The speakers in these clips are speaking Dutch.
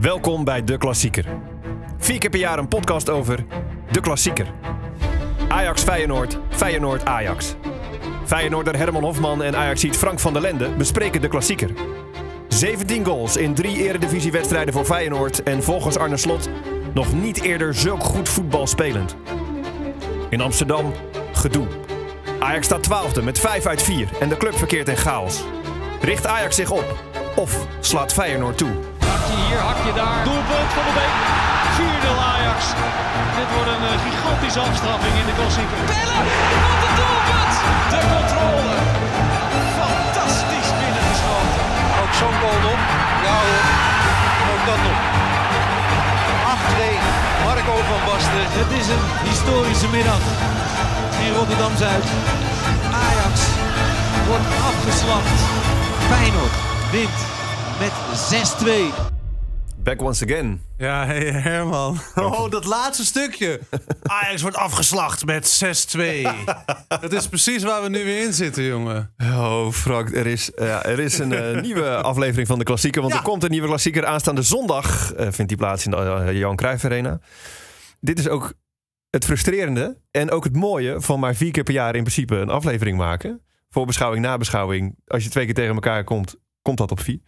Welkom bij De Klassieker. Vier keer per jaar een podcast over De Klassieker. Ajax Feyenoord, Feyenoord Ajax. Feyenoorder Herman Hofman en Ajaxiet Frank van der Lende bespreken De Klassieker. 17 goals in drie eredivisiewedstrijden voor Feyenoord en volgens Arne Slot nog niet eerder zulk goed voetbal spelend. In Amsterdam gedoe. Ajax staat twaalfde met 5 uit 4 en de club verkeert in chaos. Richt Ajax zich op of slaat Feyenoord toe? Hakje hier, hakje daar. Doelpunt van de Beek. 4-0 Ajax. Dit wordt een eh, gigantische afstraffing in de klassieker. Bellen, wat een doelpunt! De controle. Fantastisch binnengeschoten. Ook zo'n goal nog. Ja hoor. Ook dat nog. 8-2. Marco van Basten. Het is een historische middag in Rotterdam-Zuid. Ajax wordt afgeslacht. Feyenoord wint met 6-2. Back once again. Ja, hey Herman. Oh, dat laatste stukje. Ajax wordt afgeslacht met 6-2. Dat is precies waar we nu weer in zitten, jongen. Oh, Frank, er is, ja, er is een eh, nieuwe aflevering van de klassieker. Want Ja. er komt een nieuwe klassieker aanstaande zondag. eh, vindt die plaats in de eh, Johan Cruijff Arena. Dit is ook het frustrerende en ook het mooie van maar vier keer per jaar in principe een aflevering maken. Voorbeschouwing, nabeschouwing. Als je twee keer tegen elkaar komt, komt dat op vier.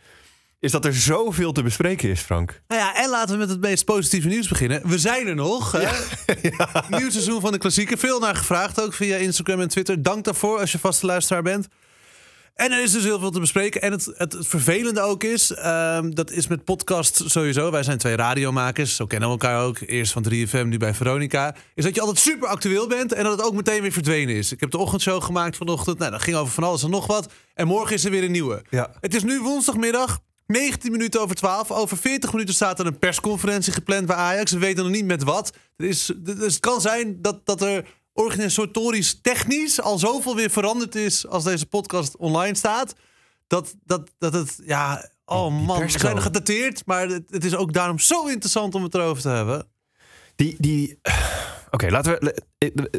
Is dat er zoveel te bespreken is, Frank. Nou ja, en laten we met het meest positieve nieuws beginnen. We zijn er nog. Nieuw seizoen van de klassieker. Veel naar gevraagd ook via Instagram en Twitter. Dank daarvoor als je vaste luisteraar bent. En er is dus heel veel te bespreken. En het, het, het vervelende ook is, ehm, dat is met podcast sowieso. Wij zijn twee radiomakers, zo kennen we elkaar ook. Eerst van 3FM, nu bij Veronica. Is dat je altijd super actueel bent en dat het ook meteen weer verdwenen is. Ik heb de ochtendshow gemaakt vanochtend. Nou, dat ging over van alles en nog wat. En morgen is er weer een nieuwe. Ja. Het is nu woensdagmiddag. 19 minuten over 12. Over 40 minuten staat er een persconferentie gepland bij Ajax. We weten nog niet met wat. Er is, dus het kan zijn dat, dat er organisatorisch, technisch al zoveel weer veranderd is als deze podcast online staat. Dat, dat, dat het, ja, oh man, we zijn er gedateerd. Maar het, het is ook daarom zo interessant om het erover te hebben. Die, die... Oké, laten we.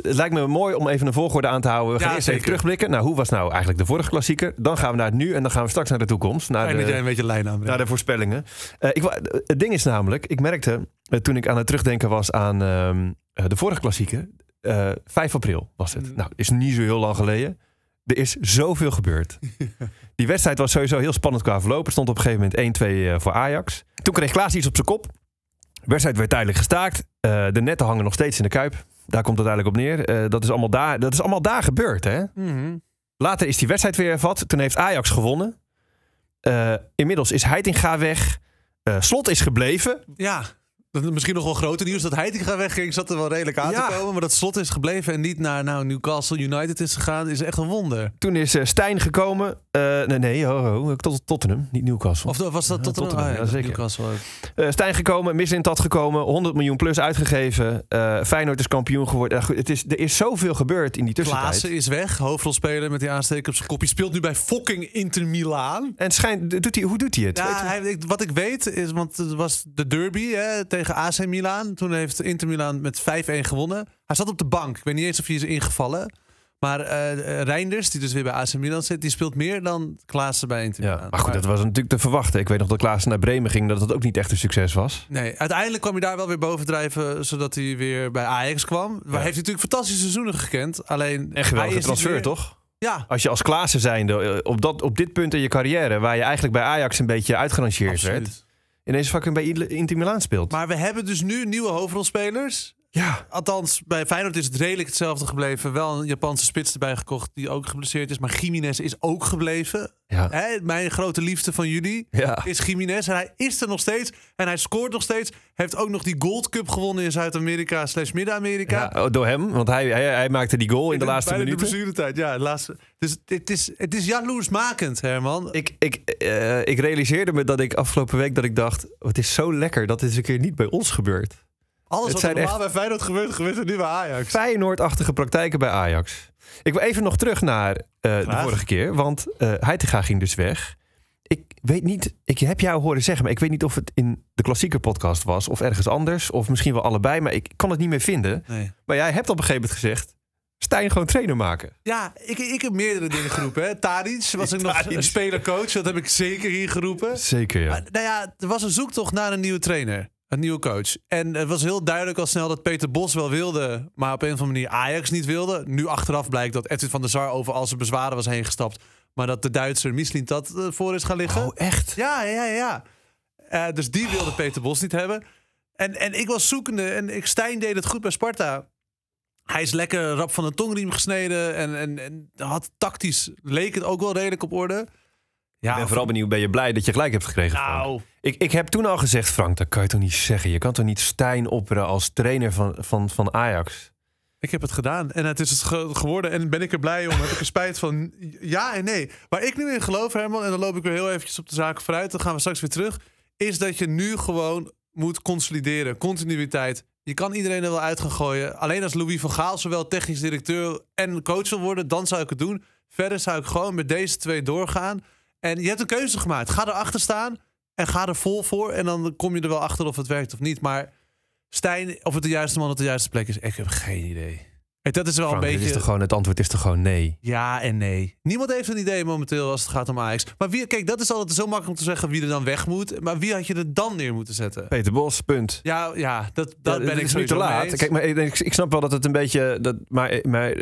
Het lijkt me mooi om even een volgorde aan te houden. We gaan Ja, eerst even terugblikken. Nou, hoe was nou eigenlijk de vorige klassieker? Dan gaan we naar het nu en dan gaan we straks naar de toekomst. Naar de, een beetje lijn aanbrengt. naar de voorspellingen. Eh, ik, het ding is namelijk, ik merkte eh, toen ik aan het terugdenken was aan ehm, eh, de vorige klassieker. eh 5 april was het. Nou, is niet zo heel lang geleden. Er is zoveel gebeurd. Die wedstrijd was sowieso heel spannend qua verloop. Er stond op een gegeven moment 1-2 eh, voor Ajax. Toen kreeg Klaas iets op zijn kop. De wedstrijd werd tijdelijk gestaakt. Eh, de netten hangen nog steeds in de kuip. Daar komt het uiteindelijk op neer. Eh, dat, is allemaal daar, dat is allemaal daar gebeurd, hè? Mhm. Later is die wedstrijd weer hervat. Toen heeft Ajax gewonnen. Eh, inmiddels is Heitinga weg. Slot is gebleven. Ja, dat is misschien nog wel groter nieuws. Dat Heitinga wegging zat er wel redelijk aan Ja. te komen. Maar dat Slot is gebleven en niet naar nou, Newcastle United is gegaan. Is echt een wonder. Toen is eh, Stijn gekomen. Eh, nee, nee, ho, ho, tot Tottenham, niet Newcastle. Of was dat Ja, tot een Tottenham, ja, zeker. Newcastle ook. Eh, Stijn gekomen, gekomen, 100 miljoen plus uitgegeven. Feyenoord is kampioen geworden. Het is, er is zoveel gebeurd in die tussentijd. Klaassen is weg, hoofdrolspeler met die aansteek op zijn kopje. Speelt nu bij fucking Inter Milaan. En schijnt, doet hij, hoe doet hij het? Ja, hij, wat ik weet is, want het was de derby hè, tegen AC Milan. Toen heeft Inter Milan met 5-1 gewonnen. Hij zat op de bank. Ik weet niet eens of hij is ingevallen. Maar eh Reinders, die dus weer bij AC Milan zit, die speelt meer dan Klaassen bij Inter Ja, maar goed, dat was natuurlijk te verwachten. Ik weet nog dat Klaas naar Bremen ging, dat het ook niet echt een succes was. Nee, uiteindelijk kwam hij daar wel weer bovendrijven, zodat hij weer bij Ajax kwam. Waar heeft hij natuurlijk fantastische seizoenen gekend. Alleen En geweldige transfer, toch? Ja, Als je als Klaassen zijnde eh, op, dat, op dit punt in je carrière, waar je eigenlijk bij Ajax een beetje uitgerangeerd werd. Ineens fucking bij Inter Milaan speelt. Maar we hebben dus nu nieuwe hoofdrolspelers. Ja, Althans, bij Feyenoord is het redelijk hetzelfde gebleven. Wel een Japanse spits erbij gekocht die ook geblesseerd is. Maar Jiménez is ook gebleven. ja, Hè, mijn grote liefde van jullie ja. is Jiménez. En hij is er nog steeds. En hij scoort nog steeds. Heeft ook nog die Gold Cup gewonnen in Zuid-Amerika slash Midden-Amerika. Ja, oh, door hem, want hij, hij, hij maakte die goal in de laatste minuten. De blessuretijd, ja. de Laatste. Dus het is, het is jaloersmakend, Herman. Ik, ik, eh, ik realiseerde me dat ik afgelopen week dat ik dacht, oh, het is zo lekker dat dit een keer niet bij ons gebeurt. Alles het wat er normaal bij Feyenoord gebeurt, gebeurt er nu bij Ajax. Feyenoordachtige praktijken bij Ajax. Ik wil even nog terug naar eh, de vorige keer, want eh Heitinga ging dus weg. Ik weet niet, ik heb jou horen zeggen, maar ik weet niet of het in de klassieke podcast was of ergens anders, of misschien wel allebei, maar ik kan het niet meer vinden. Nee. Maar jij hebt op een gegeven moment gezegd, Stijn gewoon trainer maken. Ja, ik, ik heb meerdere dingen geroepen. Hè. Tadic was ik nog spelercoach. Dat heb ik zeker hier geroepen. Zeker, ja. Maar, nou ja, er was een zoektocht naar een nieuwe trainer. Een nieuwe coach. En het was heel duidelijk al snel dat Peter Bos wel wilde. Maar op een of andere manier Ajax niet wilde. Nu achteraf blijkt dat Edwin van der Sar over al zijn bezwaren was heen gestapt. Maar dat de Duitser Michelin dat eh, voor is gaan liggen. Oh, echt? Ja, ja, ja. ja. Eh, dus die wilde Peter Bos niet hebben. En, en ik was zoekende. En ik, Stijn deed het goed bij Sparta. Hij is lekker rap van de tongriem gesneden. En, en, en had tactisch leek het ook wel redelijk op orde. Ja, Ik ben vooral benieuwd, ben je blij dat je gelijk hebt gekregen? Frank? Nou, Ik, ik heb toen al gezegd, Frank, dat kan je toch niet zeggen? Je kan toch niet Stijn opperen als trainer van, van, van Ajax? ik heb het gedaan. En het is het ge- geworden. En ben ik er blij om. Heb ik er spijt van. Ja en nee. Waar ik nu in geloof, Herman. En dan loop ik weer heel eventjes op de zaken vooruit. Dan gaan we straks weer terug. Is dat je nu gewoon moet consolideren. Continuïteit. Je kan iedereen er wel uit gaan gooien. Alleen als Louis van Gaal zowel technisch directeur en coach wil worden, dan zou ik het doen. Verder zou ik gewoon met deze twee doorgaan. En je hebt een keuze gemaakt. Ga erachter staan en ga er vol voor. En dan kom je er wel achter of het werkt of niet. Maar Stijn, of het de juiste man op de juiste plek is, ik heb geen idee. Kijk, Dat is wel Frank, een beetje. is toch gewoon, het antwoord is toch gewoon nee? Ja en nee. Niemand heeft een idee momenteel als het gaat om Ajax. Maar wie, kijk, dat is altijd zo makkelijk om te zeggen wie er dan weg moet. Maar wie had je er dan neer moeten zetten? Peter Bos, punt. Ja, ja dat, dat ben ik nu te laat. Kijk, maar ik, ik snap wel dat het een beetje. Dat, maar, maar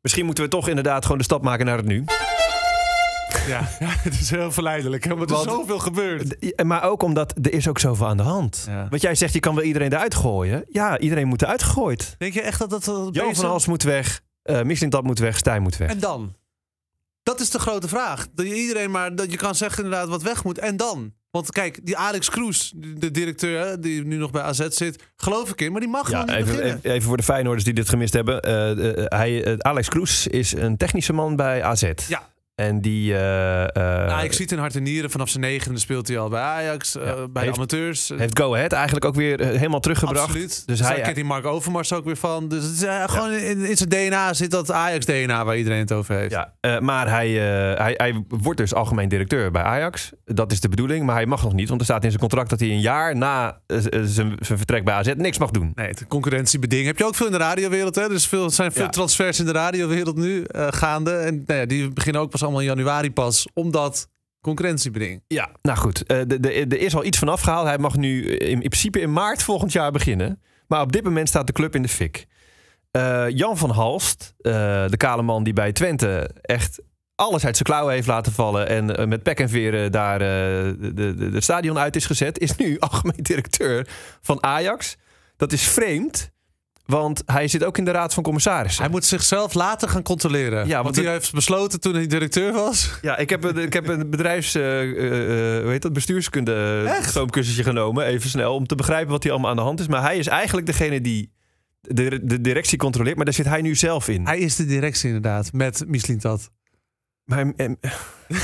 misschien moeten we toch inderdaad gewoon de stap maken naar het nu. Ja, ja, het is heel verleidelijk. Hè, want er is Want- zoveel gebeurd. D- Maar ook omdat er is ook zoveel aan de hand. Ja. Want jij zegt, je kan wel iedereen eruit gooien. Ja, iedereen moet eruit gegooid. Denk je echt dat dat... dat Johan van Hals moet weg. eh Michelin moet weg. Stijn moet weg. En dan? Dat is de grote vraag. Dat je iedereen maar... Dat je kan zeggen inderdaad wat weg moet. En dan? Want kijk, die Alex Kroes, de directeur die nu nog bij AZ zit... Geloof ik in, maar die mag Ja, nog niet even, beginnen. even, voor de Feyenoorders die dit gemist hebben. Eh, eh, hij, Alex Kroes is een technische man bij AZ. Ja. En die... eh, Nou, ik zie het in hart en nieren. Vanaf zijn negende speelt hij al bij Ajax, eh, bij Heeft- de amateurs. heeft Go Ahead eigenlijk ook weer helemaal teruggebracht. Absoluut. Dus Dus hij- kent die Mark Overmars ook weer van. Dus het is, gewoon in, in zijn DNA zit dat Ajax-DNA waar iedereen het over heeft. Ja, maar hij, hij, hij wordt dus algemeen directeur bij Ajax. Dat is de bedoeling, maar hij mag nog niet. Want er staat in zijn contract dat hij een jaar na zijn, zijn vertrek bij AZ niks mag doen. Nee, de concurrentiebeding heb je ook veel in de radiowereld. Hè? Dus veel, er zijn veel Ja. transfers in de radiowereld nu gaande. En nou ja, die beginnen ook pas allemaal januari pas. Omdat concurrentiebeding. Ja, nou goed. eh, Er is al iets van afgehaald. Hij mag nu in, in principe in maart volgend jaar beginnen. Maar op dit moment staat de club in de fik. Eh, Jan van Halst, eh, de kale man die bij Twente echt alles uit zijn klauwen heeft laten vallen... en eh, met pek en veren daar eh, het stadion uit is gezet... is nu algemeen directeur van Ajax. Dat is vreemd, want hij zit ook in de raad van commissarissen. Hij moet zichzelf later gaan controleren. Ja, want, want hij heeft besloten toen hij directeur was. Ja, ik heb, een- ik heb een bedrijfs... hoe heet dat? Bestuurskunde stoomkussentje genomen. Even snel, om te begrijpen wat hier allemaal aan de hand is. Maar hij is eigenlijk degene die de, de directie controleert. Maar daar zit hij nu zelf in. Hij is de directie inderdaad, met Michelin dat. Maar, hij- em,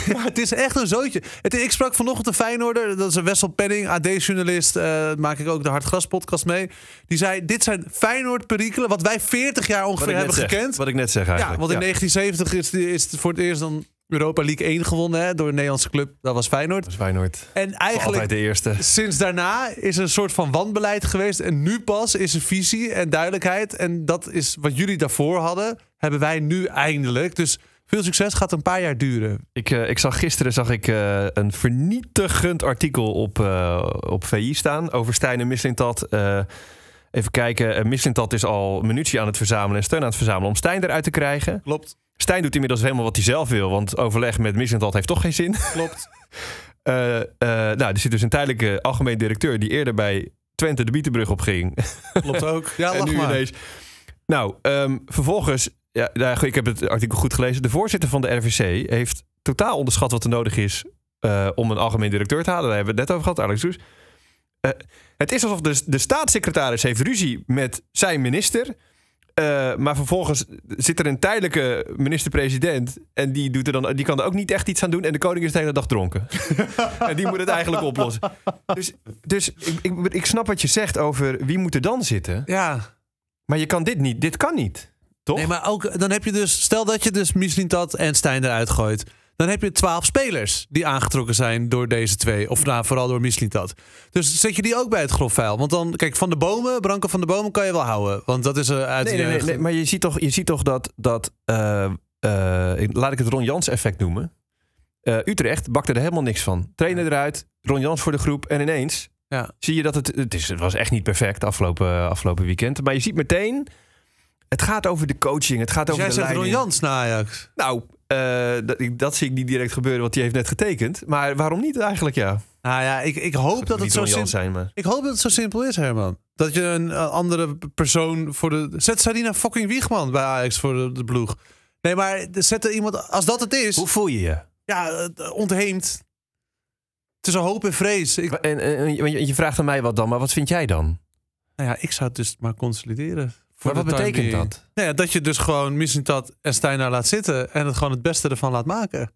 Ja, het is echt een zootje. Het, ik sprak vanochtend een Feyenoorder, dat is een Wessel Penning, AD-journalist. eh maak ik ook de Hartgras-podcast mee. Die zei, dit zijn Feyenoord-perikelen, wat wij 40 jaar ongeveer hebben zeg, gekend. wat ik net zeg Ja, eigenlijk. want in 1970 is, het voor het eerst dan Europa League 1 gewonnen hè, door een Nederlandse club. Dat was Feyenoord. Dat is Feyenoord. En eigenlijk de eerste. sinds daarna is er een soort van wanbeleid geweest. En nu pas is er visie en duidelijkheid. En dat is wat jullie daarvoor hadden, hebben wij nu eindelijk. Dus veel succes, gaat een paar jaar duren. Ik, eh, ik zag gisteren zag ik, eh, een vernietigend artikel op, eh, op VI staan over Stijn en Mislintat. Eh even kijken, uh, Mislintat is al munitie aan het verzamelen en steun aan het verzamelen om Stijn eruit te krijgen. Klopt, Stijn doet inmiddels helemaal wat hij zelf wil, want overleg met Mislintat heeft toch geen zin. klopt. Eh, eh, nou, er zit dus een tijdelijke algemeen directeur die eerder bij Twente de Bietenbrug op ging. Klopt ook. Ja, en nu maar. ineens. Nou, ehm, vervolgens, ja, nou, ik heb het artikel goed gelezen. De voorzitter van de RVC heeft totaal onderschat wat er nodig is eh, om een algemeen directeur te halen. Daar hebben we het net over gehad, Alex Roes. Eh, het is alsof de, de staatssecretaris heeft ruzie met zijn minister. Eh, maar vervolgens zit er een tijdelijke minister-president. En die, doet er dan, die kan er ook niet echt iets aan doen. En de koning is de hele dag dronken. en die moet het eigenlijk oplossen. Dus, dus ik, ik, ik snap wat je zegt over wie moet er dan zitten. Ja, Maar je kan dit niet. Dit kan niet. Toch? nee, maar ook dan heb je dus, stel dat je dus Michelin Tat en Stijn eruit gooit. dan heb je twaalf spelers die aangetrokken zijn door deze twee. Of nou, vooral door Mislintat. Dus zet je die ook bij het grofvuil. Want dan, kijk, Van de Bomen, Branko van de Bomen kan je wel houden. Want dat is er uit Nee, de nee, nee, nee, maar je ziet toch, je ziet toch dat, dat eh, eh, laat ik het Ron Jans effect noemen. Eh, Utrecht bakte er helemaal niks van. Trainer eruit, Ron Jans voor de groep en ineens Ja. zie je dat het, het, is, het was echt niet perfect afgelopen, afgelopen weekend. Maar je ziet meteen, het gaat over de coaching, het gaat Dus over jij de zegt Ron leiding. Jans naar Ajax. Nou, eh, dat, zie ik niet direct gebeuren, want die heeft net getekend. Maar waarom niet eigenlijk, ja? Nou ja, ik, ik hoop dat het zo Ron simpel zijn, maar... Ik hoop dat het zo simpel is, Herman. Dat je een eh, andere persoon voor de. Zet Sarina fucking Wiegman bij Ajax voor de, de ploeg. Nee, maar zet er iemand. Als dat het is. Hoe voel je je? Ja, eh, ontheemd. Tussen hoop en vrees. Ik, En, en- je vraagt aan mij wat dan, maar wat vind jij dan? nou ja, ik zou het dus maar consolideren. Maar wat betekent dat? Nou ja, dat je dus gewoon Missintat en Steiner laat zitten. En het gewoon het beste ervan laat maken.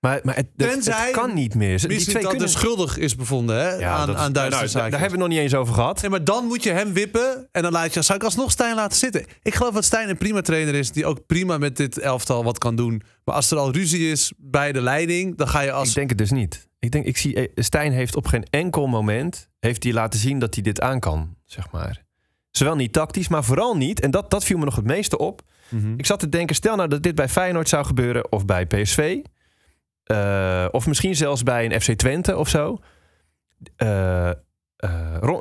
Maar, maar het, het- Tenzij het kan niet meer. Die twee kunnen... dus schuldig is bevonden hè, Ja, aan, dat aan Duitse nou, zaken. Daar hebben we het nog niet eens over gehad. Nee, maar dan moet je hem wippen. En dan laat je, zou ik alsnog Stijn laten zitten. Ik geloof dat Stijn een prima trainer is. Die ook prima met dit elftal wat kan doen. Maar als er al ruzie is bij de leiding. Dan ga je als... Ik denk het dus niet. Ik denk, ik zie, eh, Stijn heeft op geen enkel moment heeft hij laten zien dat hij dit aan kan, zeg maar. Zowel niet tactisch, maar vooral niet. En dat, dat viel me nog het meeste op. Mhm. Ik zat te denken, stel nou dat dit bij Feyenoord zou gebeuren of bij PSV. eh, of misschien zelfs bij een FC Twente of zo. Eh, eh, Ron-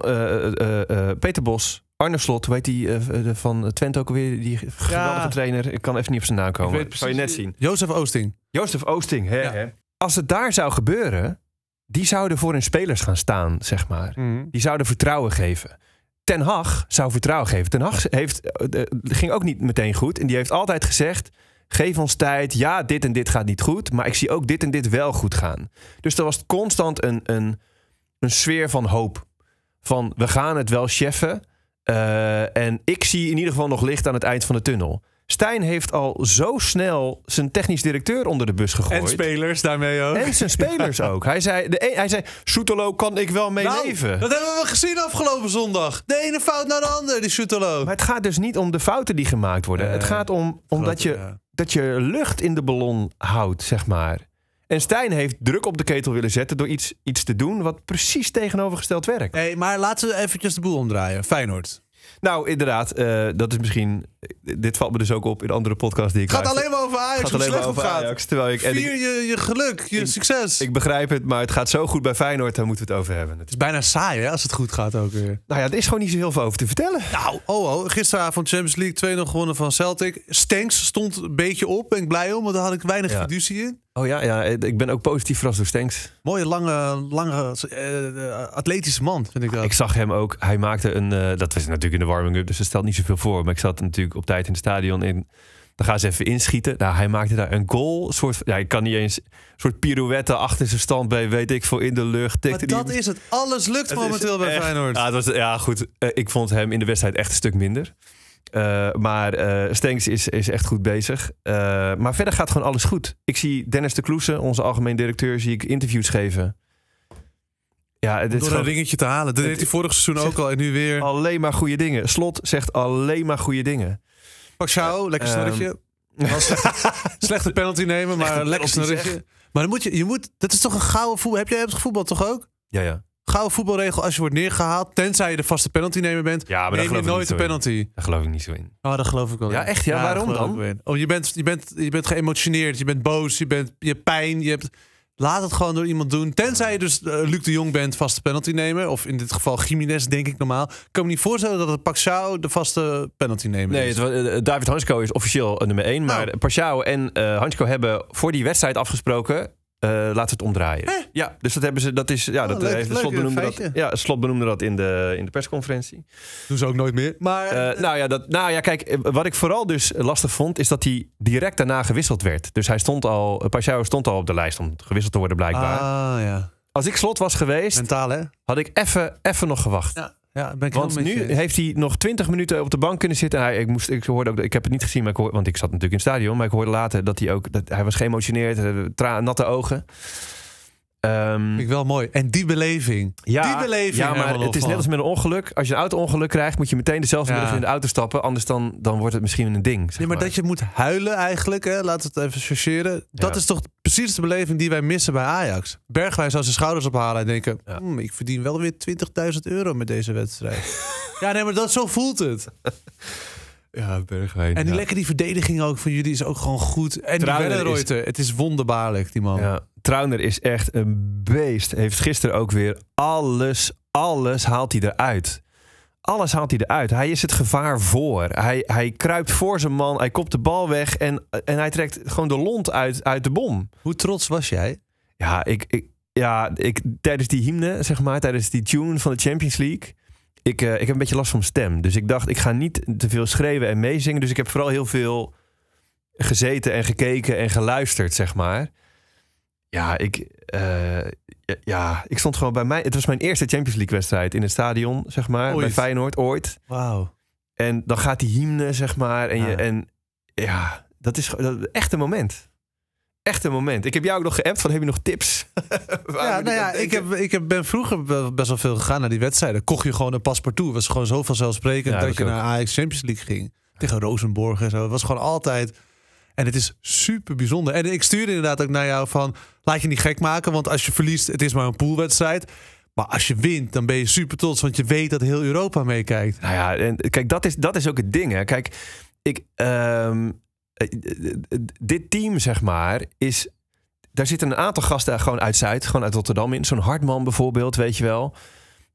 Peter Bos, Arne Slot, weet die de- van Twente ook alweer, die geweldige trainer. Ik kan even niet op zijn naam Ik komen. weet Kan je net precies- zien. Jozef Oosting. Jozef Oosting, hè, Ja. hè. Als het daar zou gebeuren, die zouden voor hun spelers gaan staan, zeg maar. Die zouden vertrouwen geven. Ten Hag zou vertrouwen geven. Ten Hag heeft, eh, ging ook niet meteen goed. En die heeft altijd gezegd, geef ons tijd. Ja, dit en dit gaat niet goed. Maar ik zie ook dit en dit wel goed gaan. Dus er was constant een, een, een sfeer van hoop. Van, we gaan het wel cheffen. Eh, en ik zie in ieder geval nog licht aan het eind van de tunnel. Stijn heeft al zo snel zijn technisch directeur onder de bus gegooid. En spelers daarmee ook. En zijn spelers ook. Hij zei, de een, hij zei Soetelo kan ik wel mee Nou, leven. dat hebben we gezien afgelopen zondag. De ene fout naar de ander, die Schutelo. Maar het gaat dus niet om de fouten die gemaakt worden. Het gaat om, om dat, je, ja. dat je lucht in de ballon houdt, zeg maar. En Stijn heeft druk op de ketel willen zetten door iets, iets te doen wat precies tegenovergesteld werkt. Nee, maar laten we eventjes de boel omdraaien. Feyenoord. Nou, inderdaad, eh, dat is misschien. Dit valt me dus ook op in andere podcasts die ik Het gaat luister. alleen maar over Ajax. Het gaat alleen maar over gaat. Ajax. Terwijl ik, Vier ik, je, je geluk, je Ik- succes. ik begrijp het, maar het gaat zo goed bij Feyenoord, daar moeten we het over hebben. het is bijna saai hè, als het goed gaat ook weer. Nou ja, er is gewoon niet zo heel veel over te vertellen. Nou, oh, oh gisteravond Champions League 2-0 gewonnen van Celtic. Stenks stond een beetje op, ben ik blij om, want daar had ik weinig Ja. fiducie in. Oh ja, ja, ik ben ook positief verrast door Stenks. Mooie, lange, lange eh, atletische man, vind ik dat. Ik zag hem ook, hij maakte een, eh, dat was natuurlijk in de warming-up, dus dat stelt niet zoveel voor. Maar ik zat natuurlijk op tijd in het stadion in. Dan gaan ze even inschieten. Nou, hij maakte daar een goal. Soort, ja, ik kan niet eens. Een soort pirouette achter zijn stand bij, weet ik veel, in de lucht. maar die- dat is het. Alles lukt momenteel bij echt- Feyenoord. Ja, het was, ja goed. Eh, ik vond hem in de wedstrijd echt een stuk minder. Eh, maar Stenks is, is echt goed bezig. Eh, maar verder gaat gewoon alles goed. Ik zie Dennis de Kloese, onze algemeen directeur, zie ik interviews geven. Ja, het is gewoon een ringetje te halen. Dat deed hij vorig seizoen ook al en nu weer. alleen maar goede dingen. Slot zegt alleen maar goede dingen. Pashao, lekker Ehm, snorretje. Wel slechte, slechte penalty nemen, maar lekker snorretje. Maar dan moet je, je moet, dat is toch een gouden voetbal. Heb jij het gevoetbal toch ook? Ja, ja. Gouden voetbalregel als je wordt neergehaald, tenzij je de vaste penalty nemer bent, Ja, maar neem je nooit in. penalty. Daar geloof ik niet zo in. Oh, dat geloof ik wel. Ja, in. echt? Ja, waarom dan? Oh, je bent, je bent, je bent geëmotioneerd, je bent boos, je, bent, je hebt pijn, je hebt... Laat het gewoon door iemand doen. Tenzij je dus eh, Luc de Jong bent, vaste penalty nemen. Of in dit geval Jiménez, denk ik normaal. Ik kan me niet voorstellen dat het Paxao de vaste penalty nemer Nee, is. het, wa- eh, David Hansko is officieel eh, nummer 1. Maar Nou. Pashao en eh Hansko hebben voor die wedstrijd afgesproken. Eh laten we het omdraaien. Ja, dus dat hebben ze. Dat is. Ja, Oh, dat leuk- heeft de leuk, slot eh, benoemde dat. Ja, slot benoemde dat in de, in de persconferentie. Doen ze ook nooit meer. Maar Eh, nou, ja, dat, nou ja, kijk, eh, wat ik vooral dus lastig vond, is dat hij direct daarna gewisseld werd. Dus hij stond al, eh, Pashao stond al op de lijst om gewisseld te worden, blijkbaar. Ah, ja. Als ik slot was geweest, Mentaal, hè? had ik even even nog gewacht. Ja, ja ben ik Want nu heeft hij nog 20 minuten op de bank kunnen zitten. Hij, ik, moest, ik hoorde ook, ik heb het niet gezien, maar ik hoor, want ik zat natuurlijk in het stadion. Maar ik hoorde later dat hij ook, dat hij was geëmotioneerd, eh, tra- natte ogen. Ehm, Vind ik wel mooi. En die beleving. ja, die beleving. ja, maar het is net als met een ongeluk. Als je een auto-ongeluk krijgt, moet je meteen dezelfde Ja. middag in de auto stappen. Anders dan, dan wordt het misschien een ding. Zeg Nee, maar dat je moet huilen eigenlijk, hè? laten we het even chargeren. Dat Ja. is toch precies de beleving die wij missen bij Ajax. Bergwijn zou zijn schouders ophalen en denken... Ja. "Hmm, ik verdien wel weer 20.000 euro met deze wedstrijd. ja, nee, maar dat, zo voelt het. Ja, Bergwijn. En die ja. lekker die verdediging ook van jullie is ook gewoon goed. En die Wellenreuter, het is wonderbaarlijk, die man. Ja, Trauner is echt een beest. Heeft gisteren ook weer alles, alles haalt hij eruit. Alles haalt hij eruit. Hij is het gevaar voor. Hij, hij kruipt voor zijn man. Hij kopt de bal weg. En, en hij trekt gewoon de lont uit, uit de bom. Hoe trots was jij? Ja, ik, ik, ja ik, tijdens die hymne, zeg maar, tijdens die tune van de Champions League. Ik, eh, ik heb een beetje last van mijn stem. Dus ik dacht, ik ga niet te veel schreeuwen en meezingen. Dus ik heb vooral heel veel gezeten en gekeken en geluisterd, zeg maar. Ja, ik, eh, ja, ik stond gewoon bij mij. Het was mijn eerste Champions League wedstrijd in het stadion, zeg maar. Ooit. Bij Feyenoord, ooit. Wauw. En dan gaat die hymne, zeg maar. En, je, Ja. en ja, dat is, dat, echt een moment. Echt een moment. Ik heb jou ook nog geappt van, heb je nog tips? Ja, nou ja, ik, heb, ik heb, ben vroeger best wel veel gegaan naar die wedstrijden. Kocht je gewoon een paspartout. Het was gewoon zo vanzelfsprekend Ja, dat je ook. naar Ajax Champions League ging. Tegen Rosenborg en zo. Het was gewoon altijd... En het is super bijzonder. En ik stuurde inderdaad ook naar jou van... Laat je niet gek maken, want als je verliest... Het is maar een poolwedstrijd. Maar als je wint, dan ben je super trots. Want je weet dat heel Europa meekijkt. Nou ja, en kijk, dat is, dat is ook het ding. Hè. Kijk, ik, ehm, eh, dit team, zeg maar, is. Daar zitten een aantal gasten gewoon uit Zuid, gewoon uit Rotterdam in. Zo'n Hartman bijvoorbeeld, weet je wel.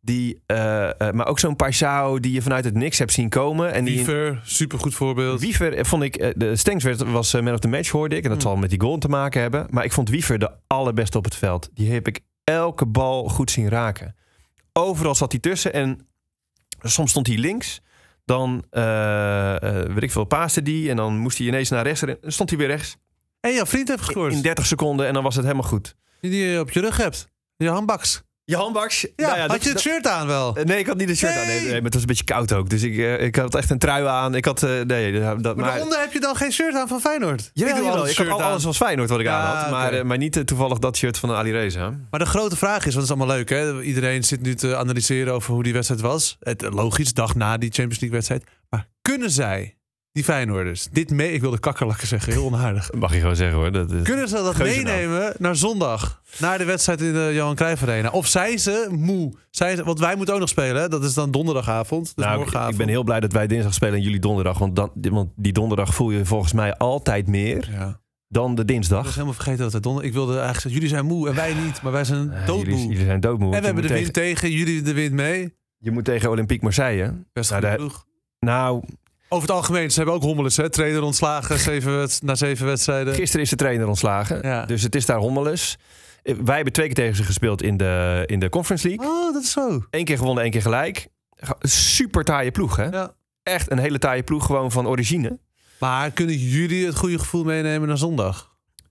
Die, eh, eh, maar ook zo'n Paisao die je vanuit het niks hebt zien komen. En die Wiever, super goed voorbeeld. Wiever eh, vond ik, de Stengs werd, was man of the match hoorde ik. En dat zal met die goal te maken hebben. Maar ik vond Wiever de allerbeste op het veld. Die heb ik elke bal goed zien raken. Overal zat hij tussen en soms stond hij links. Dan, weet ik veel, paaste die. En dan moest hij ineens naar rechts. En dan stond hij weer rechts. En jouw vriend heeft gescoord. In 30 seconden en dan was het helemaal goed. Die je op je rug hebt. Je handbaks. Je handbaks. Ja, nou had dat- je het shirt aan wel? Nee, ik had niet een shirt aan. Nee, Nee. maar het was een beetje koud ook. Dus ik, eh, ik had echt een trui aan. Ik had, eh, nee, dat, Maar, maar daaronder heb je dan geen shirt aan van Feyenoord. Ja, Ik doe jawel, altijd ik had aan. alles was Feyenoord wat ik Ja, aan had. Maar, eh, maar niet toevallig dat shirt van Ali Reza. Maar de grote vraag is, want het is allemaal leuk hè. Iedereen zit nu te analyseren over hoe die wedstrijd was. Het, logisch, dag na die Champions League wedstrijd. Maar kunnen zij, die Feyenoorders, dit mee... Ik wilde kakkerlakken zeggen, heel onaardig. Mag je gewoon zeggen hoor. Dat is... Kunnen ze dat meenemen naar zondag? Naar de wedstrijd in de Johan Cruijff Arena? Of zijn ze moe? Zijn ze, want wij moeten ook nog spelen. Hè? Dat is dan donderdagavond. Dus Nou, ik, ben heel blij dat wij dinsdag spelen en jullie donderdag. Want, dan, want die donderdag voel je volgens mij altijd meer Ja. dan de Ik was dinsdag. helemaal vergeten dat het donder... Ik wilde eigenlijk zeggen, jullie zijn moe en wij niet. Maar wij zijn doodmoe. jullie, jullie zijn doodmoe. en we hebben de wind tegen, jullie de wind mee. je moet tegen Olympique Marseille. Best Nou, ploeg. Nou, Over het algemeen, ze hebben ook hommeles, hè? Trainer ontslagen zeven na zeven wedstrijden. gisteren is de trainer ontslagen. Ja. Dus het is daar hommeles. Eh, Wij hebben twee keer tegen ze gespeeld in de, in de Conference League. Oh, dat is zo. Eén keer gewonnen, één keer gelijk. Super taaie ploeg, hè? Ja. Echt een hele taaie ploeg, gewoon van origine. Maar kunnen jullie het goede gevoel meenemen naar zondag?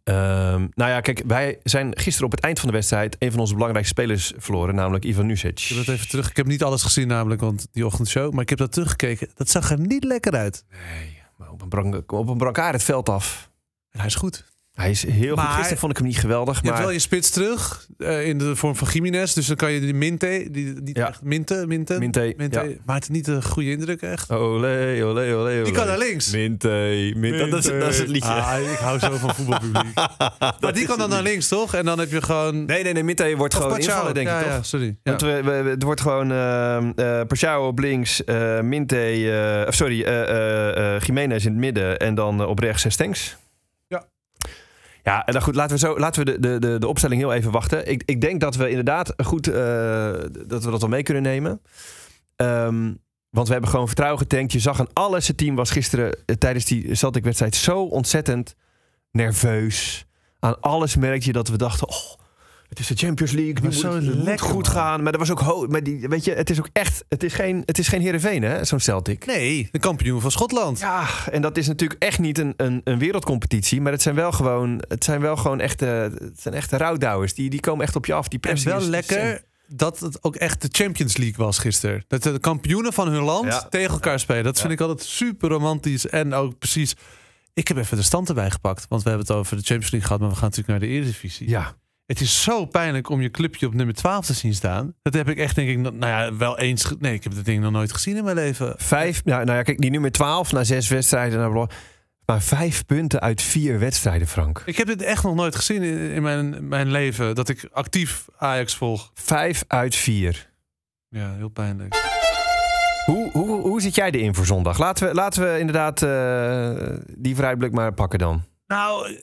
Ehm, nou ja, kijk, wij zijn gisteren op het eind van de wedstrijd een van onze belangrijkste spelers verloren, namelijk Ivan Nusic. Ik heb dat even terug. Ik heb niet alles gezien namelijk, want die ochtendshow. Maar ik heb dat teruggekeken. Dat zag er niet lekker uit. Nee, maar op een, brank, op een brancard het veld af. En hij is goed. Hij is heel Maar- goed. Gisteren vond ik hem niet geweldig, Je maar hebt wel je spits terug eh, in de vorm van Jiménez. Dus dan kan je die Minte, die niet Ja. echt Minte, Minte, Minte, Minte ja. maakt niet een goede indruk echt. Olé, olé, olé, olé. Die kan naar links. Minte, Minte. Dat, is, dat is het liedje. Ah, ik hou zo van voetbalpubliek. maar die kan dan naar links, toch? En dan heb je gewoon... Nee, nee, nee. Minte wordt Of gewoon Pachau. invallen, denk ja, ik, toch? Ja, sorry. Ja. Want we, we, we- het wordt gewoon uh, op links, eh Minte, eh, of sorry, eh eh, eh, Jiménez in het midden en dan op rechts eh, Stenks. Ja. Dan goed, laten we, zo, laten we de, de, de, de opstelling heel even wachten. Ik, ik denk dat we inderdaad goed, eh, dat we dat wel mee kunnen nemen. Ehm, want we hebben gewoon vertrouwen getankt. Je zag aan alles, het team was gisteren eh, tijdens die Celtic-wedstrijd zo ontzettend nerveus. Aan alles merk je dat we dachten, oh, het is de Champions League. Nu moet zo het moet lekker, goed man. gaan. Maar er was ook maar die, weet je, het is ook echt, het is geen, het is geen Heerenveen, hè, zo'n Celtic. Nee, de kampioen van Schotland. Ja, en dat is natuurlijk echt niet een, een, een wereldcompetitie. Maar het zijn wel gewoon, het zijn wel gewoon echte, het zijn echte rouwdouwers. Die, die komen echt op je af. Die En pressie wel lekker dat het ook echt de Champions League was gisteren. Dat de kampioenen van hun land Ja. tegen elkaar spelen. Dat vind ik altijd super romantisch. En ook precies... Ik heb even de stand erbij gepakt. Want we hebben het over de Champions League gehad. Maar we gaan natuurlijk naar de Eredivisie. Ja, Het is zo pijnlijk om je clubje op nummer 12 te zien staan. Dat heb ik echt, denk ik, nou ja, wel eens. Nee, ik heb dat ding nog nooit gezien in mijn leven. Vijf, nou, nou ja, kijk, die nummer 12 na zes wedstrijden. Naar maar vijf punten uit vier wedstrijden, Frank. Ik heb dit echt nog nooit gezien in, in mijn, mijn leven. Dat ik actief Ajax volg. Vijf uit vier. Ja, heel pijnlijk. Hoe, hoe, hoe zit jij erin voor zondag? Laten we, laten we inderdaad eh, die vooruitblik maar pakken dan. Nou,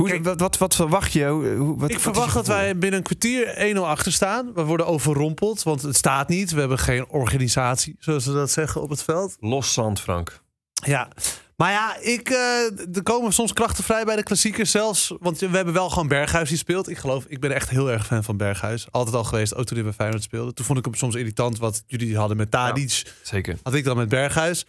Hoe, Kijk, wat, wat, wat verwacht je? Hoe, wat, ik wat verwacht dat wij binnen een kwartier 1-0 achter staan. We worden overrompeld, want het staat niet. We hebben geen organisatie, zoals ze dat zeggen, op het veld. Los zand, Frank. Ja, maar ja, ik, eh, er komen soms krachten vrij bij de klassiekers zelfs. Want we hebben wel gewoon Berghuis die speelt. Ik geloof, ik ben echt heel erg fan van Berghuis. Altijd al geweest, ook toen hij bij Feyenoord speelde. Toen vond ik hem soms irritant wat jullie hadden met Tadic. Zeker. Had ik dan met Berghuis.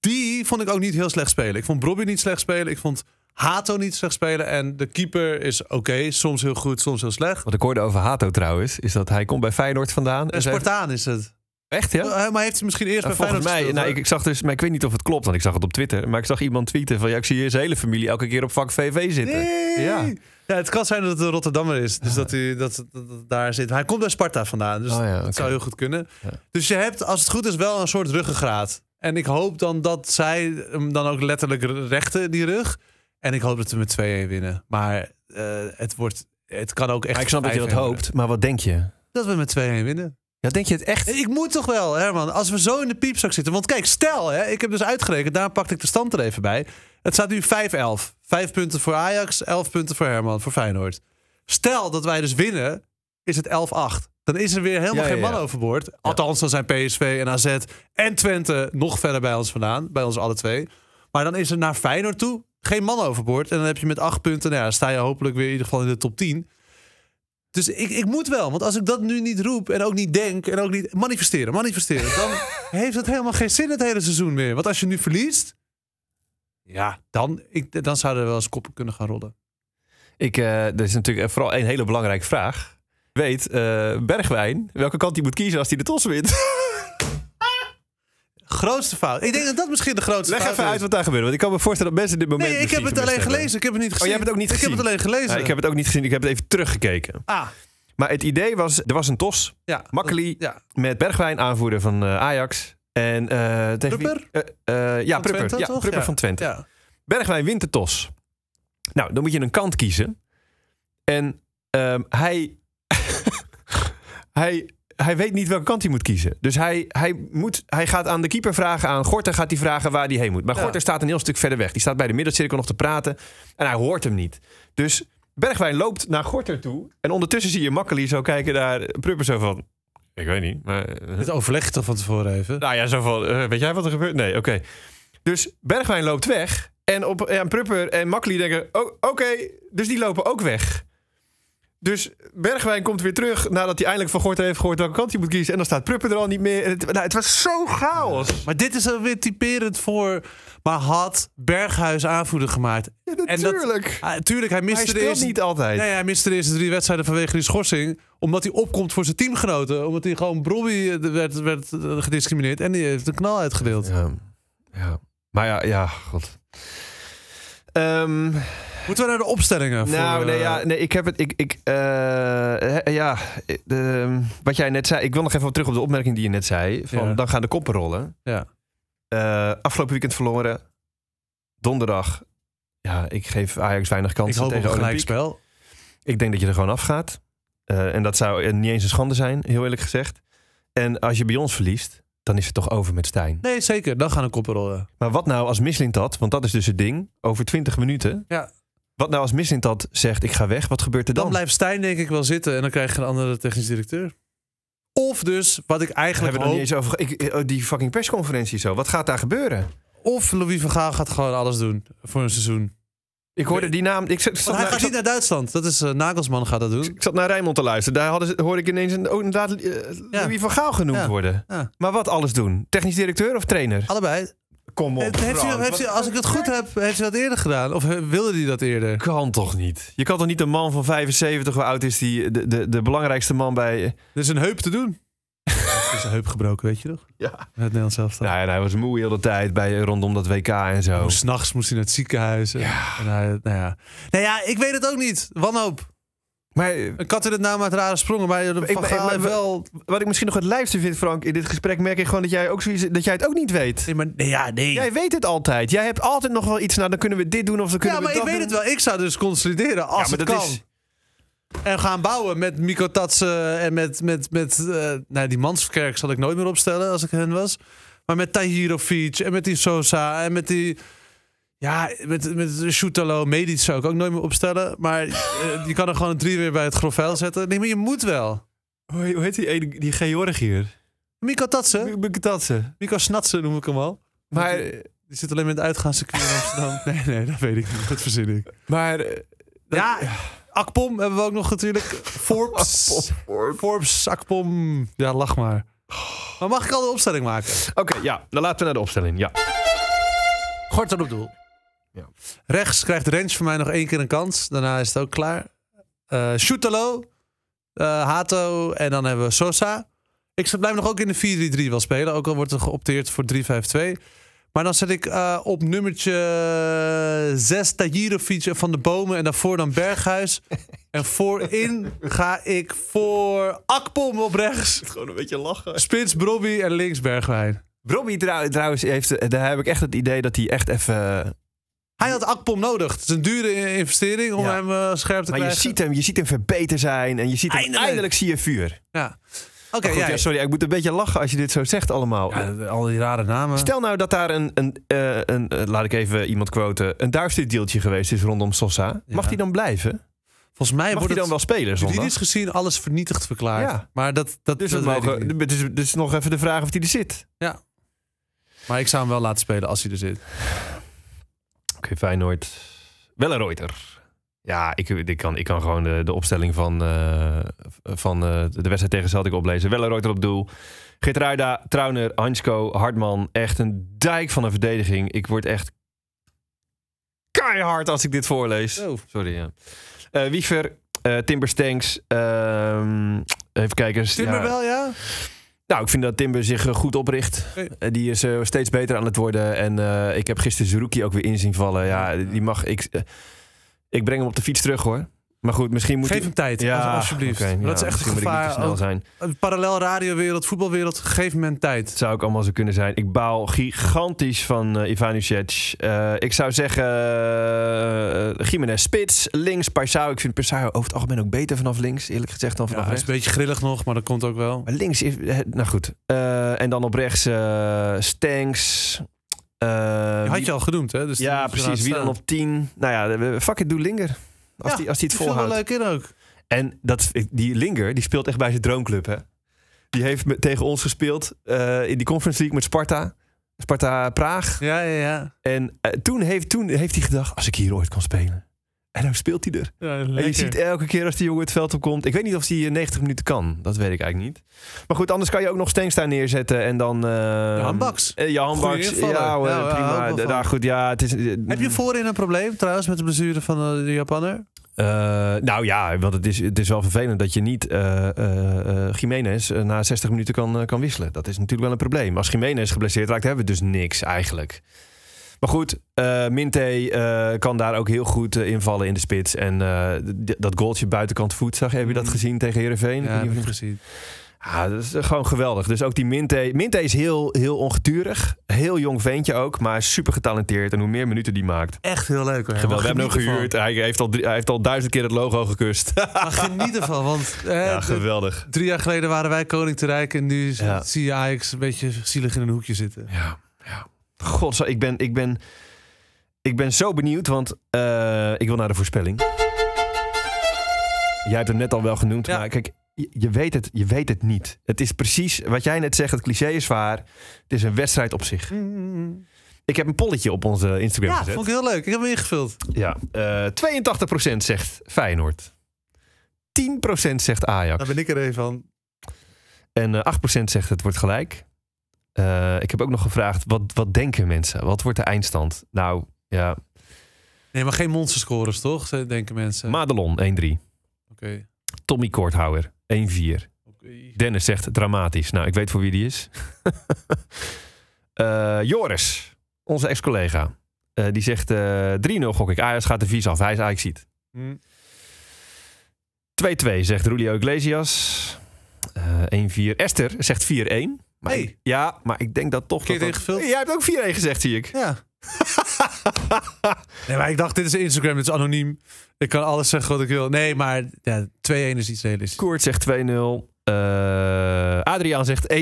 Die vond ik ook niet heel slecht spelen. Ik vond Brobby niet slecht spelen. Ik vond Hato niet slecht spelen. En de keeper is oké. Soms heel goed, soms heel slecht. Wat ik hoorde over Hato trouwens, is dat hij komt bij Feyenoord vandaan. En Spartaan is het. Echt, ja? Eh, Maar heeft hij misschien eerst Nou, bij Feyenoord mij, gespeeld, nou, ik, ik zag dus, maar ik weet niet of het klopt, want ik zag het op Twitter. Maar ik zag iemand tweeten van, ja, ik zie hier zijn hele familie elke keer op vak VV zitten. Nee. Ja. Ja. het kan zijn dat het een Rotterdammer is. Dus dat hij dat, dat, dat daar zit. Hij komt bij Sparta vandaan. Dus Oh ja, dat zou heel goed kunnen. Ja. Dus je hebt, als het goed is, wel een soort ruggengraat. En ik hoop dan dat zij hem dan ook letterlijk rechten, die rug. En ik hoop dat we met 2-1 winnen. Maar eh, het, wordt, het kan ook echt. Maar ik snap dat je dat 5-1 worden. hoopt, maar wat denk je? Dat we met 2-1 winnen. Ja, denk je het echt? Ik moet toch wel, Herman. Als we zo in de piepzak zitten. Want kijk, stel, hè, ik heb dus uitgerekend. Daar pakte ik de stand er even bij. Het staat nu 5-11. Vijf punten voor Ajax, 11 punten voor Herman, voor Feyenoord. Stel dat wij dus winnen, is het 11-8. Dan is er weer helemaal Ja, geen ja, man ja. overboord. Althans, dan zijn PSV en AZ en Twente nog verder bij ons vandaan. Bij ons alle twee. Maar dan is er naar Feyenoord toe geen man overboord. En dan heb je met 8 punten, nou ja, sta je hopelijk weer in ieder geval in de top 10. Dus ik, ik moet wel, want als ik dat nu niet roep en ook niet denk en ook niet manifesteren, manifesteren, dan heeft het helemaal geen zin het hele seizoen meer. Want als je nu verliest, ja, dan, ik, dan zouden er wel eens koppen kunnen gaan rollen. Ik, eh er is natuurlijk vooral een hele belangrijke vraag. Weet eh, Bergwijn welke kant hij moet kiezen als hij de tos wint? Grootste fout. Ik denk dat dat misschien de grootste Leg fout even is. uit wat daar gebeurt. Want ik kan me voorstellen dat mensen dit moment Nee, ik heb het alleen hebben. gelezen. Ik heb het niet gezien. jij hebt het ook niet Ik heb gezien? het alleen gelezen. Ja, ik heb het ook niet gezien. Ik heb het even teruggekeken. Ah, Maar het idee was, er was een tos ja. Makkeli. Ja. met Bergwijn, aanvoerder van eh, Ajax. En eh tegen wie- Prupper? Eh, ja, Van Prupper. Twente, ja, toch? Prupper Ja. van Twente. Ja. Bergwijn wint de tos. Nou, dan moet je een kant kiezen. En ehm, hij, hij, hij weet niet welke kant hij moet kiezen. Dus hij, hij, moet, hij gaat aan de keeper vragen, aan Gorter gaat hij vragen waar hij heen moet. Maar Ja. Gorter staat een heel stuk verder weg. Die staat bij de middencirkel nog te praten en hij hoort hem niet. Dus Bergwijn loopt naar Gorter toe. En ondertussen zie je Makkeli zo kijken naar Prupper zo van... Ik weet niet, maar... eh, Dit overleg je toch van tevoren even? nou ja, zo van, eh, weet jij wat er gebeurt? Nee, oké. Dus Bergwijn loopt weg. En, op, en Prupper en Makkeli denken, oh, oké, dus die lopen ook weg. Dus Bergwijn komt weer terug nadat hij eindelijk van Gorter heeft gehoord welke kant hij moet kiezen. En dan staat Prupper er al niet meer. En het, nou, het was zo chaos. Maar dit is alweer typerend voor... Maar had Berghuis aanvoerder gemaakt. Ja, En dat- natuurlijk. Ah, tuurlijk, hij hij miste de speelt eerste... niet altijd. Nee, hij miste de eerste drie wedstrijden vanwege die schorsing. Omdat hij opkomt voor zijn teamgenoten. Omdat hij gewoon Brobby eh, werd, werd eh, gediscrimineerd. En die heeft een knal uitgedeeld. Ja, ja. Maar ja, ja, god. Ehm, Moeten we naar de opstellingen? voor, Nou, nee, eh, ja, nee, ik heb het. Ik, ik, eh, ja, de, wat jij net zei. Ik wil nog even terug op de opmerking die je net zei. Van, Ja. Dan gaan de koppen rollen. Ja. Eh, afgelopen weekend verloren. Donderdag. Ja, ik geef Ajax weinig Ik kansen op tegen een Olympique. gelijkspel. Ik denk dat je er gewoon afgaat. Eh, en dat zou eh, niet eens een schande zijn, heel eerlijk gezegd. En als je bij ons verliest, dan is het toch over met Stijn. Nee, zeker. Dan gaan de koppen rollen. Maar wat nou als Mislintat, want dat is dus het ding, over 20 minuten. Ja. Wat nou als Mislintat zegt, ik ga weg, wat gebeurt er Dan dan? blijft Stijn denk ik wel zitten. En dan krijg je een andere technisch directeur. Of dus, wat ik We eigenlijk hebben hoop... niet eens over. Ik, eh, die fucking persconferentie zo. Wat gaat daar gebeuren? Of Louis van Gaal gaat gewoon alles doen voor een seizoen. Ik hoorde die naam. Ik zat, hij gaat niet naar Duitsland. Dat is eh, Nagelsman gaat dat doen. ik zat naar Rijnmond te luisteren. Daar hadden ze, hoorde ik ineens een, ook inderdaad eh, Louis van Gaal genoemd Ja. worden. Ja. Maar wat alles doen? Technisch directeur of trainer? Allebei. Kom heeft hij, heeft hij, als ik het goed heb, heeft hij dat eerder gedaan? Of eh, wilde hij dat eerder? Kan toch niet? Je kan toch niet een man van 75, hoe oud is die, de, de, de belangrijkste man bij... Er is een heup te doen. Er is een heup gebroken, weet je toch? Ja. Het Nederlands zelf. Nou ja, en hij was moe heel de tijd bij, rondom dat WK en zo. S'nachts moest hij naar het ziekenhuis. En, en hij, nou, ja. nou ja, ik weet het ook niet. Wanhoop. Maar eh, Een kat in het naam uit rare sprongen. Maar Ik- Van ik- maar- heeft wel... wat ik misschien nog het lijfste vind, Frank, in dit gesprek merk ik gewoon dat jij ook zoiets, dat jij het ook niet weet. Nee, maar, nee, ja, nee. Jij weet het altijd. Jij hebt altijd nog wel iets. Nou, dan kunnen we dit doen of dan kunnen ja, we maar ik weet doen. het wel. Ik zou dus consolideren als Ja, maar het dat kan. is- En gaan bouwen met Miko Tatsen en met, met, met eh, nou, die Manskerk zal ik nooit meer opstellen als ik hen was. Maar met Tahirovic en met die Sosa en met die... Ja, met, met Shootalo, Medic zou ik ook nooit meer opstellen. Maar eh, je kan er gewoon een drie weer bij het grof vuil zetten. Nee, maar je moet wel. Hoe hoe heet die, die Georgiër? Miko Tatsen, Bektatsen. Miko Snatsen noem ik hem al. Maar, Die zit alleen met het uitgaanscircuit in Amsterdam. Nee, nee, dat weet ik niet. Dat verzin ik. maar eh, Ja, Akpom hebben we ook nog natuurlijk. Forbes. Forbes, Akpom. Ja, lach maar. Maar mag ik al de opstelling maken? Oké, ja, dan laten we naar de opstelling. Ja. Gorten op doel. Ja. Rechts krijgt Rens voor mij nog één keer een kans. Daarna is het ook klaar. Eh Shootalo, eh, Hato en dan hebben we Sosa. Ik zou- blijf nog ook in de 4-3-3 wel spelen. Ook al wordt er geopteerd voor 3-5-2. Maar dan zet ik eh, op nummertje 6 Tajirovic Van de Bomen. En daarvoor dan Berghuis. en voorin ga ik voor Akpom op rechts. Gewoon een beetje lachen. Spits, Brobby en links Bergwijn. Trouw- trouwens, heeft, daar heb ik echt het idee dat hij echt even... Hij had Akpom nodig. Het is een dure investering om Ja. hem eh, scherp te Maar je krijgen. ziet, hem, je ziet hem verbeter zijn en je ziet hem, Eindelijk. eindelijk zie je vuur. Ja. Oké, ja, sorry, ik moet een beetje lachen als je dit zo zegt allemaal. Ja, al die rare namen. Stel nou dat daar een, een, eh, een eh, laat ik even iemand quoten, een duisterdeeltje geweest is rondom Sosa. Mag Ja. hij dan blijven? Volgens mij Mag wordt hij dan wel spelen juridisch gezien alles vernietigd verklaard. Ja. Maar dat, dat, Dus, dat mogen, dus, dus nog even de vraag of hij er zit. Maar ik zou hem wel laten spelen als hij er zit. Oké, Feyenoord. Wellenreuter. Ja, ik, ik, kan, ik kan gewoon de, de opstelling van, eh, van eh, de wedstrijd tegen Celtic oplezen. Wellenreuter op doel. Geertruida, Trauner, Hansko, Hartman. Echt een dijk van een verdediging. Ik word echt keihard als ik dit voorlees. Oh. Sorry, ja. Eh, Wiever, Timber Stanks. ehm, even kijken. Timber Ja, wel, ja? Nou, ik vind dat Timber zich eh, goed opricht. Eh, Die is eh, steeds beter aan het worden. En ik heb gisteren Zerouki ook weer in zien vallen. Ja, die mag... Ik, ik breng hem op de fiets terug, hoor. Maar goed, misschien moet Geef hem tijd, Ja, alsjeblieft. oké, dat is ja, echt een moet ik gevaar. snel zijn. parallel radiowereld, voetbalwereld, geef men tijd. Zou ook allemaal zo kunnen zijn. Ik baal gigantisch van. Eh ik zou zeggen uh, Jiménez Spits, links Paisao. Ik vind Paisao over het algemeen ook beter vanaf links, eerlijk gezegd, dan Ja, vanaf is rechts. een beetje grillig nog, maar dat komt ook wel. Maar links is... Nou goed. En dan op rechts Stanks. Had je al genoemd, hè? Dus ja, precies. Wie dan op 10? Nou ja, fuck it, doe Linger. Als Ja, die, als die het Die viel wel volhoudt. leuk in ook. En dat, die Linger, die speelt echt bij zijn droomclub, hè? Die heeft met, tegen ons gespeeld eh, in die Conference League met Sparta. Sparta Praag. Ja, ja, ja. En eh, toen, heeft, toen heeft hij gedacht, als ik hier ooit kan spelen. En dan speelt hij er. ja En je ziet elke keer als die jongen het veld opkomt. Ik weet niet of hij eh, 90 minuten kan. Dat weet ik eigenlijk niet. Maar goed, anders kan je ook nog Stenks daar neerzetten. En dan... eh Jan Baks. eh, Jan Goeie Baks. invaller. Ja, Ja, prima. wel goed, ja, het is... eh, Heb je voorin een probleem trouwens met de blessure van eh, de Japanner? Eh, nou ja, want het is, het is wel vervelend dat je niet eh, Jiménez na 60 minuten kan, kan wisselen. Dat is natuurlijk wel een probleem. Als Jiménez geblesseerd raakt, hebben we dus niks eigenlijk. Maar goed, Minte kan daar ook heel goed invallen in de spits. En dat goaltje buitenkant voet, zag heb je dat Mm. gezien tegen Heerenveen? Ja, heb ik gezien. Ja, dat is eh, gewoon geweldig. Dus ook die Minte. Minte is heel, heel ongeturig. Heel jong ventje ook, maar super getalenteerd. En hoe meer minuten die maakt. Echt heel leuk hoor. Geweldig. We hebben hem gehuurd. Hij heeft, al, drie- hij heeft al duizend keer het logo gekust. Maar geniet ervan, want eh, ja, geweldig. drie jaar geleden waren wij koning te rijk en nu Ja. zie je Ajax een beetje zielig in een hoekje zitten. Ja, ja. God, ik ben, ik ben, ik ben zo benieuwd, want eh, ik wil naar de voorspelling. Jij hebt hem net al wel genoemd, Ja. maar kijk, je, weet het, je weet het niet. Het is precies wat jij net zegt, het cliché is waar. Het is een wedstrijd op zich. Ik heb een polletje op onze Instagram Ja, gezet. vond ik heel leuk. Ik heb hem ingevuld. Ja, eh 82% zegt Feyenoord. 10% zegt Ajax. Daar ben ik er een van. En eh 8% zegt het wordt gelijk. Eh, ik heb ook nog gevraagd, wat, wat denken mensen? Wat wordt de eindstand? Nou, ja, Nee, maar geen monsterscorers toch? Denken mensen. Madelon 1-3. Oké. Tommy Korthouwer 1-4. Oké. Dennis zegt dramatisch. Nou, ik weet voor wie die is. Eh, Joris, onze ex-collega. eh, die zegt eh 3-0 gok ik. Ajax gaat de vies af. Hij is Ajax ziet. Hm. zegt Julio Iglesias. Eh 1-4. Esther zegt 4-1. Maar Hey. ik- ja, maar ik denk dat toch... Dat? Jij hebt ook 4-1 gezegd, zie ik. Ja. nee, maar ik dacht, dit is Instagram, dit is anoniem. Ik kan alles zeggen wat ik wil. Nee, maar ja, 2-1 is iets realistisch. Koert zegt 2-0. Eh Adriaan zegt 1-7.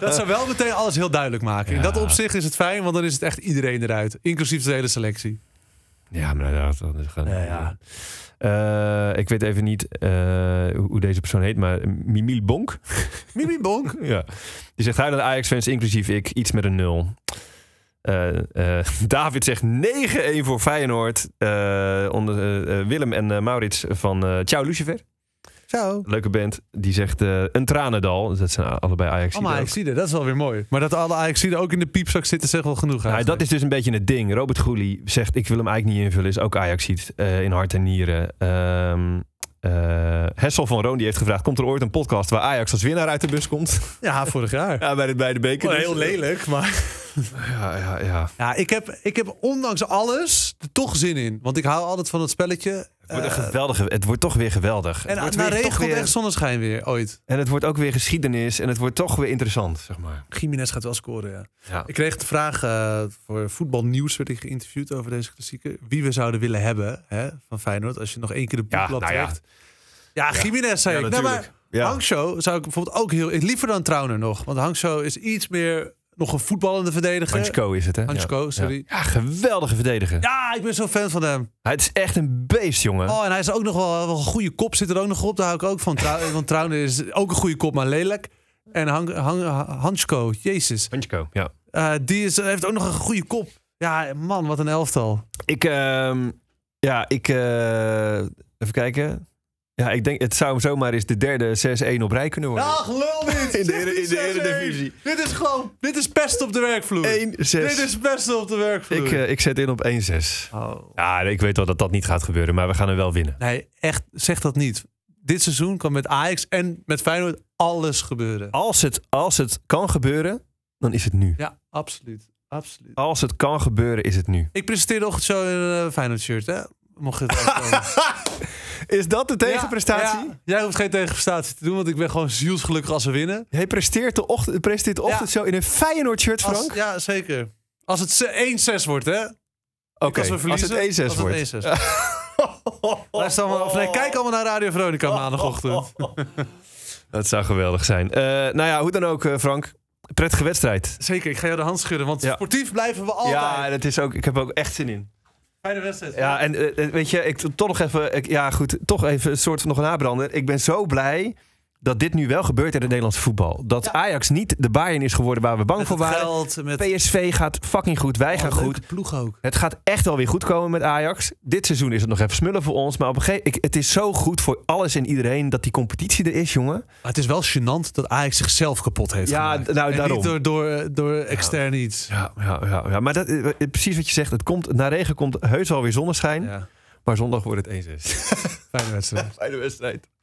Dat zou wel meteen alles heel duidelijk maken. In Ja. dat opzicht is het fijn, want dan is het echt iedereen eruit. Inclusief de hele selectie. Ja, maar dat, dat is gewoon... Ja, ja. Eh, ik weet even niet eh, hoe deze persoon heet, maar Mimiel Bonk. Mimi Bonk. Ja. Die zegt hij Ajax-fans, inclusief ik, iets met een nul. Eh, David zegt 9-1 voor Feyenoord. Onder, Willem en Maurits van Ciao Lucifer. Ciao. Leuke band. Die zegt eh, een tranendal. Dat zijn allebei ajax Allemaal Ajaxiden, dat is wel weer mooi. Maar dat alle Ajaxiden ook in de piepzak zitten, zegt wel genoeg. Nou, dat is dus een beetje het ding. Robert Goelie zegt, ik wil hem eigenlijk niet invullen. Is ook ajax eh in hart en nieren. Ehm eh, Hessel van Roon die heeft gevraagd... komt er ooit een podcast waar Ajax als winnaar uit de bus komt? Ja, vorig jaar. ja, bij de, bij de beker. Wel dus. heel lelijk, maar... Ja, ja, ja. Ja, ik heb, ik heb ondanks alles er toch zin in. Want ik hou altijd van het spelletje. Het wordt, een Eh, geweldige, het wordt toch weer geweldig. en het wordt na weer, regen toch komt weer, echt zonneschijn weer, ooit. En het wordt ook weer geschiedenis. En het wordt toch weer interessant, zeg maar. Jiménez gaat wel scoren, ja. Ja. Ik kreeg de vraag, eh, voor voetbalnieuws werd ik geïnterviewd over deze klassieker. Wie we zouden willen hebben hè, van Feyenoord. Als je nog één keer de Ja, boekblad nou ja. Jiménez zei Ja, ik. Nou, maar natuurlijk. Ja. Hangzo zou ik bijvoorbeeld ook heel... Liever dan Trauner nog. Want Hangzo is iets meer nog een voetballende verdediger. Hansko is het, hè? Hansko, sorry. Ja, geweldige verdediger. Ja, ik ben zo fan van hem. Het is echt een beest, jongen. Oh, en hij is ook nog wel, wel een goede kop. Zit er ook nog op. Daar hou ik ook van. Trou want Trauner is ook een goede kop, maar lelijk. En Hang, Hang, Hansko, jezus. Hansko, ja. Eh, die is, heeft ook nog een goede kop. Ja, man, wat een elftal. Ik, ehm, ja, ik, eh, even kijken. Ja, ik denk, het zou zomaar eens de derde 6-1 op rij kunnen worden. Ach, lul niet. In de in de 6-1. Eredivisie. Dit is gewoon, dit is pest op de werkvloer. 1-6. Dit is pest op de werkvloer. Ik, eh, ik zet in op 1-6. Oh. Ja, ik weet wel dat dat niet gaat gebeuren, maar we gaan er wel winnen. Nee, echt, zeg dat niet. Dit seizoen kan met Ajax en met Feyenoord alles gebeuren. Als het, als het kan gebeuren, dan is het nu. Ja, absoluut. Absoluut. Als het kan gebeuren, is het nu. Ik presenteerde ochtend zo in een uh, Feyenoord shirt, hè? Mocht het uitkomen. Is dat de tegenprestatie? Ja, ja. Jij hoeft geen tegenprestatie te doen, want ik ben gewoon zielsgelukkig als we winnen. Hij presteert de ochtend, presteert de ochtend zo in een Feyenoord shirt, Als- Frank? ja, zeker. Als het ze- 1-6 wordt, hè? Oké, als we verliezen, als het 1-6 als het wordt. 1-6. Luister allemaal, of nee, kijk allemaal naar Radio Veronica maandagochtend. Dat zou geweldig zijn. Eh, nou ja, hoe dan ook, eh, Frank. Prettige wedstrijd. Zeker, ik ga jou de hand schudden, want Ja. sportief blijven we altijd. Ja, dat is ook, ik heb er ook echt zin in. Fijne wedstrijd. Ja, en eh, eh, weet je, ik toch nog even, ja goed, toch even een soort van nog een nabrander. Ik ben zo blij dat dit nu wel gebeurt in het Nederlandse voetbal. Dat Ja. Ajax niet de Bayern is geworden waar we bang met voor waren. geld, met PSV gaat fucking goed, wij Oh, gaan goed. ploeg ook. Het gaat echt wel weer goed komen met Ajax. Dit seizoen is het nog even smullen voor ons. Maar op een gegeven moment, het is zo goed voor alles en iedereen dat die competitie er is, jongen. Maar het is wel gênant dat Ajax zichzelf kapot heeft Ja, gemaakt. nou, En daarom. niet door, door, door extern iets. Ja, ja, ja, ja. maar dat, eh, precies wat je zegt. Het komt, na regen komt heus wel weer zonneschijn. Ja. Maar zondag wordt het 1-6. Fijne wedstrijd. Fijne wedstrijd.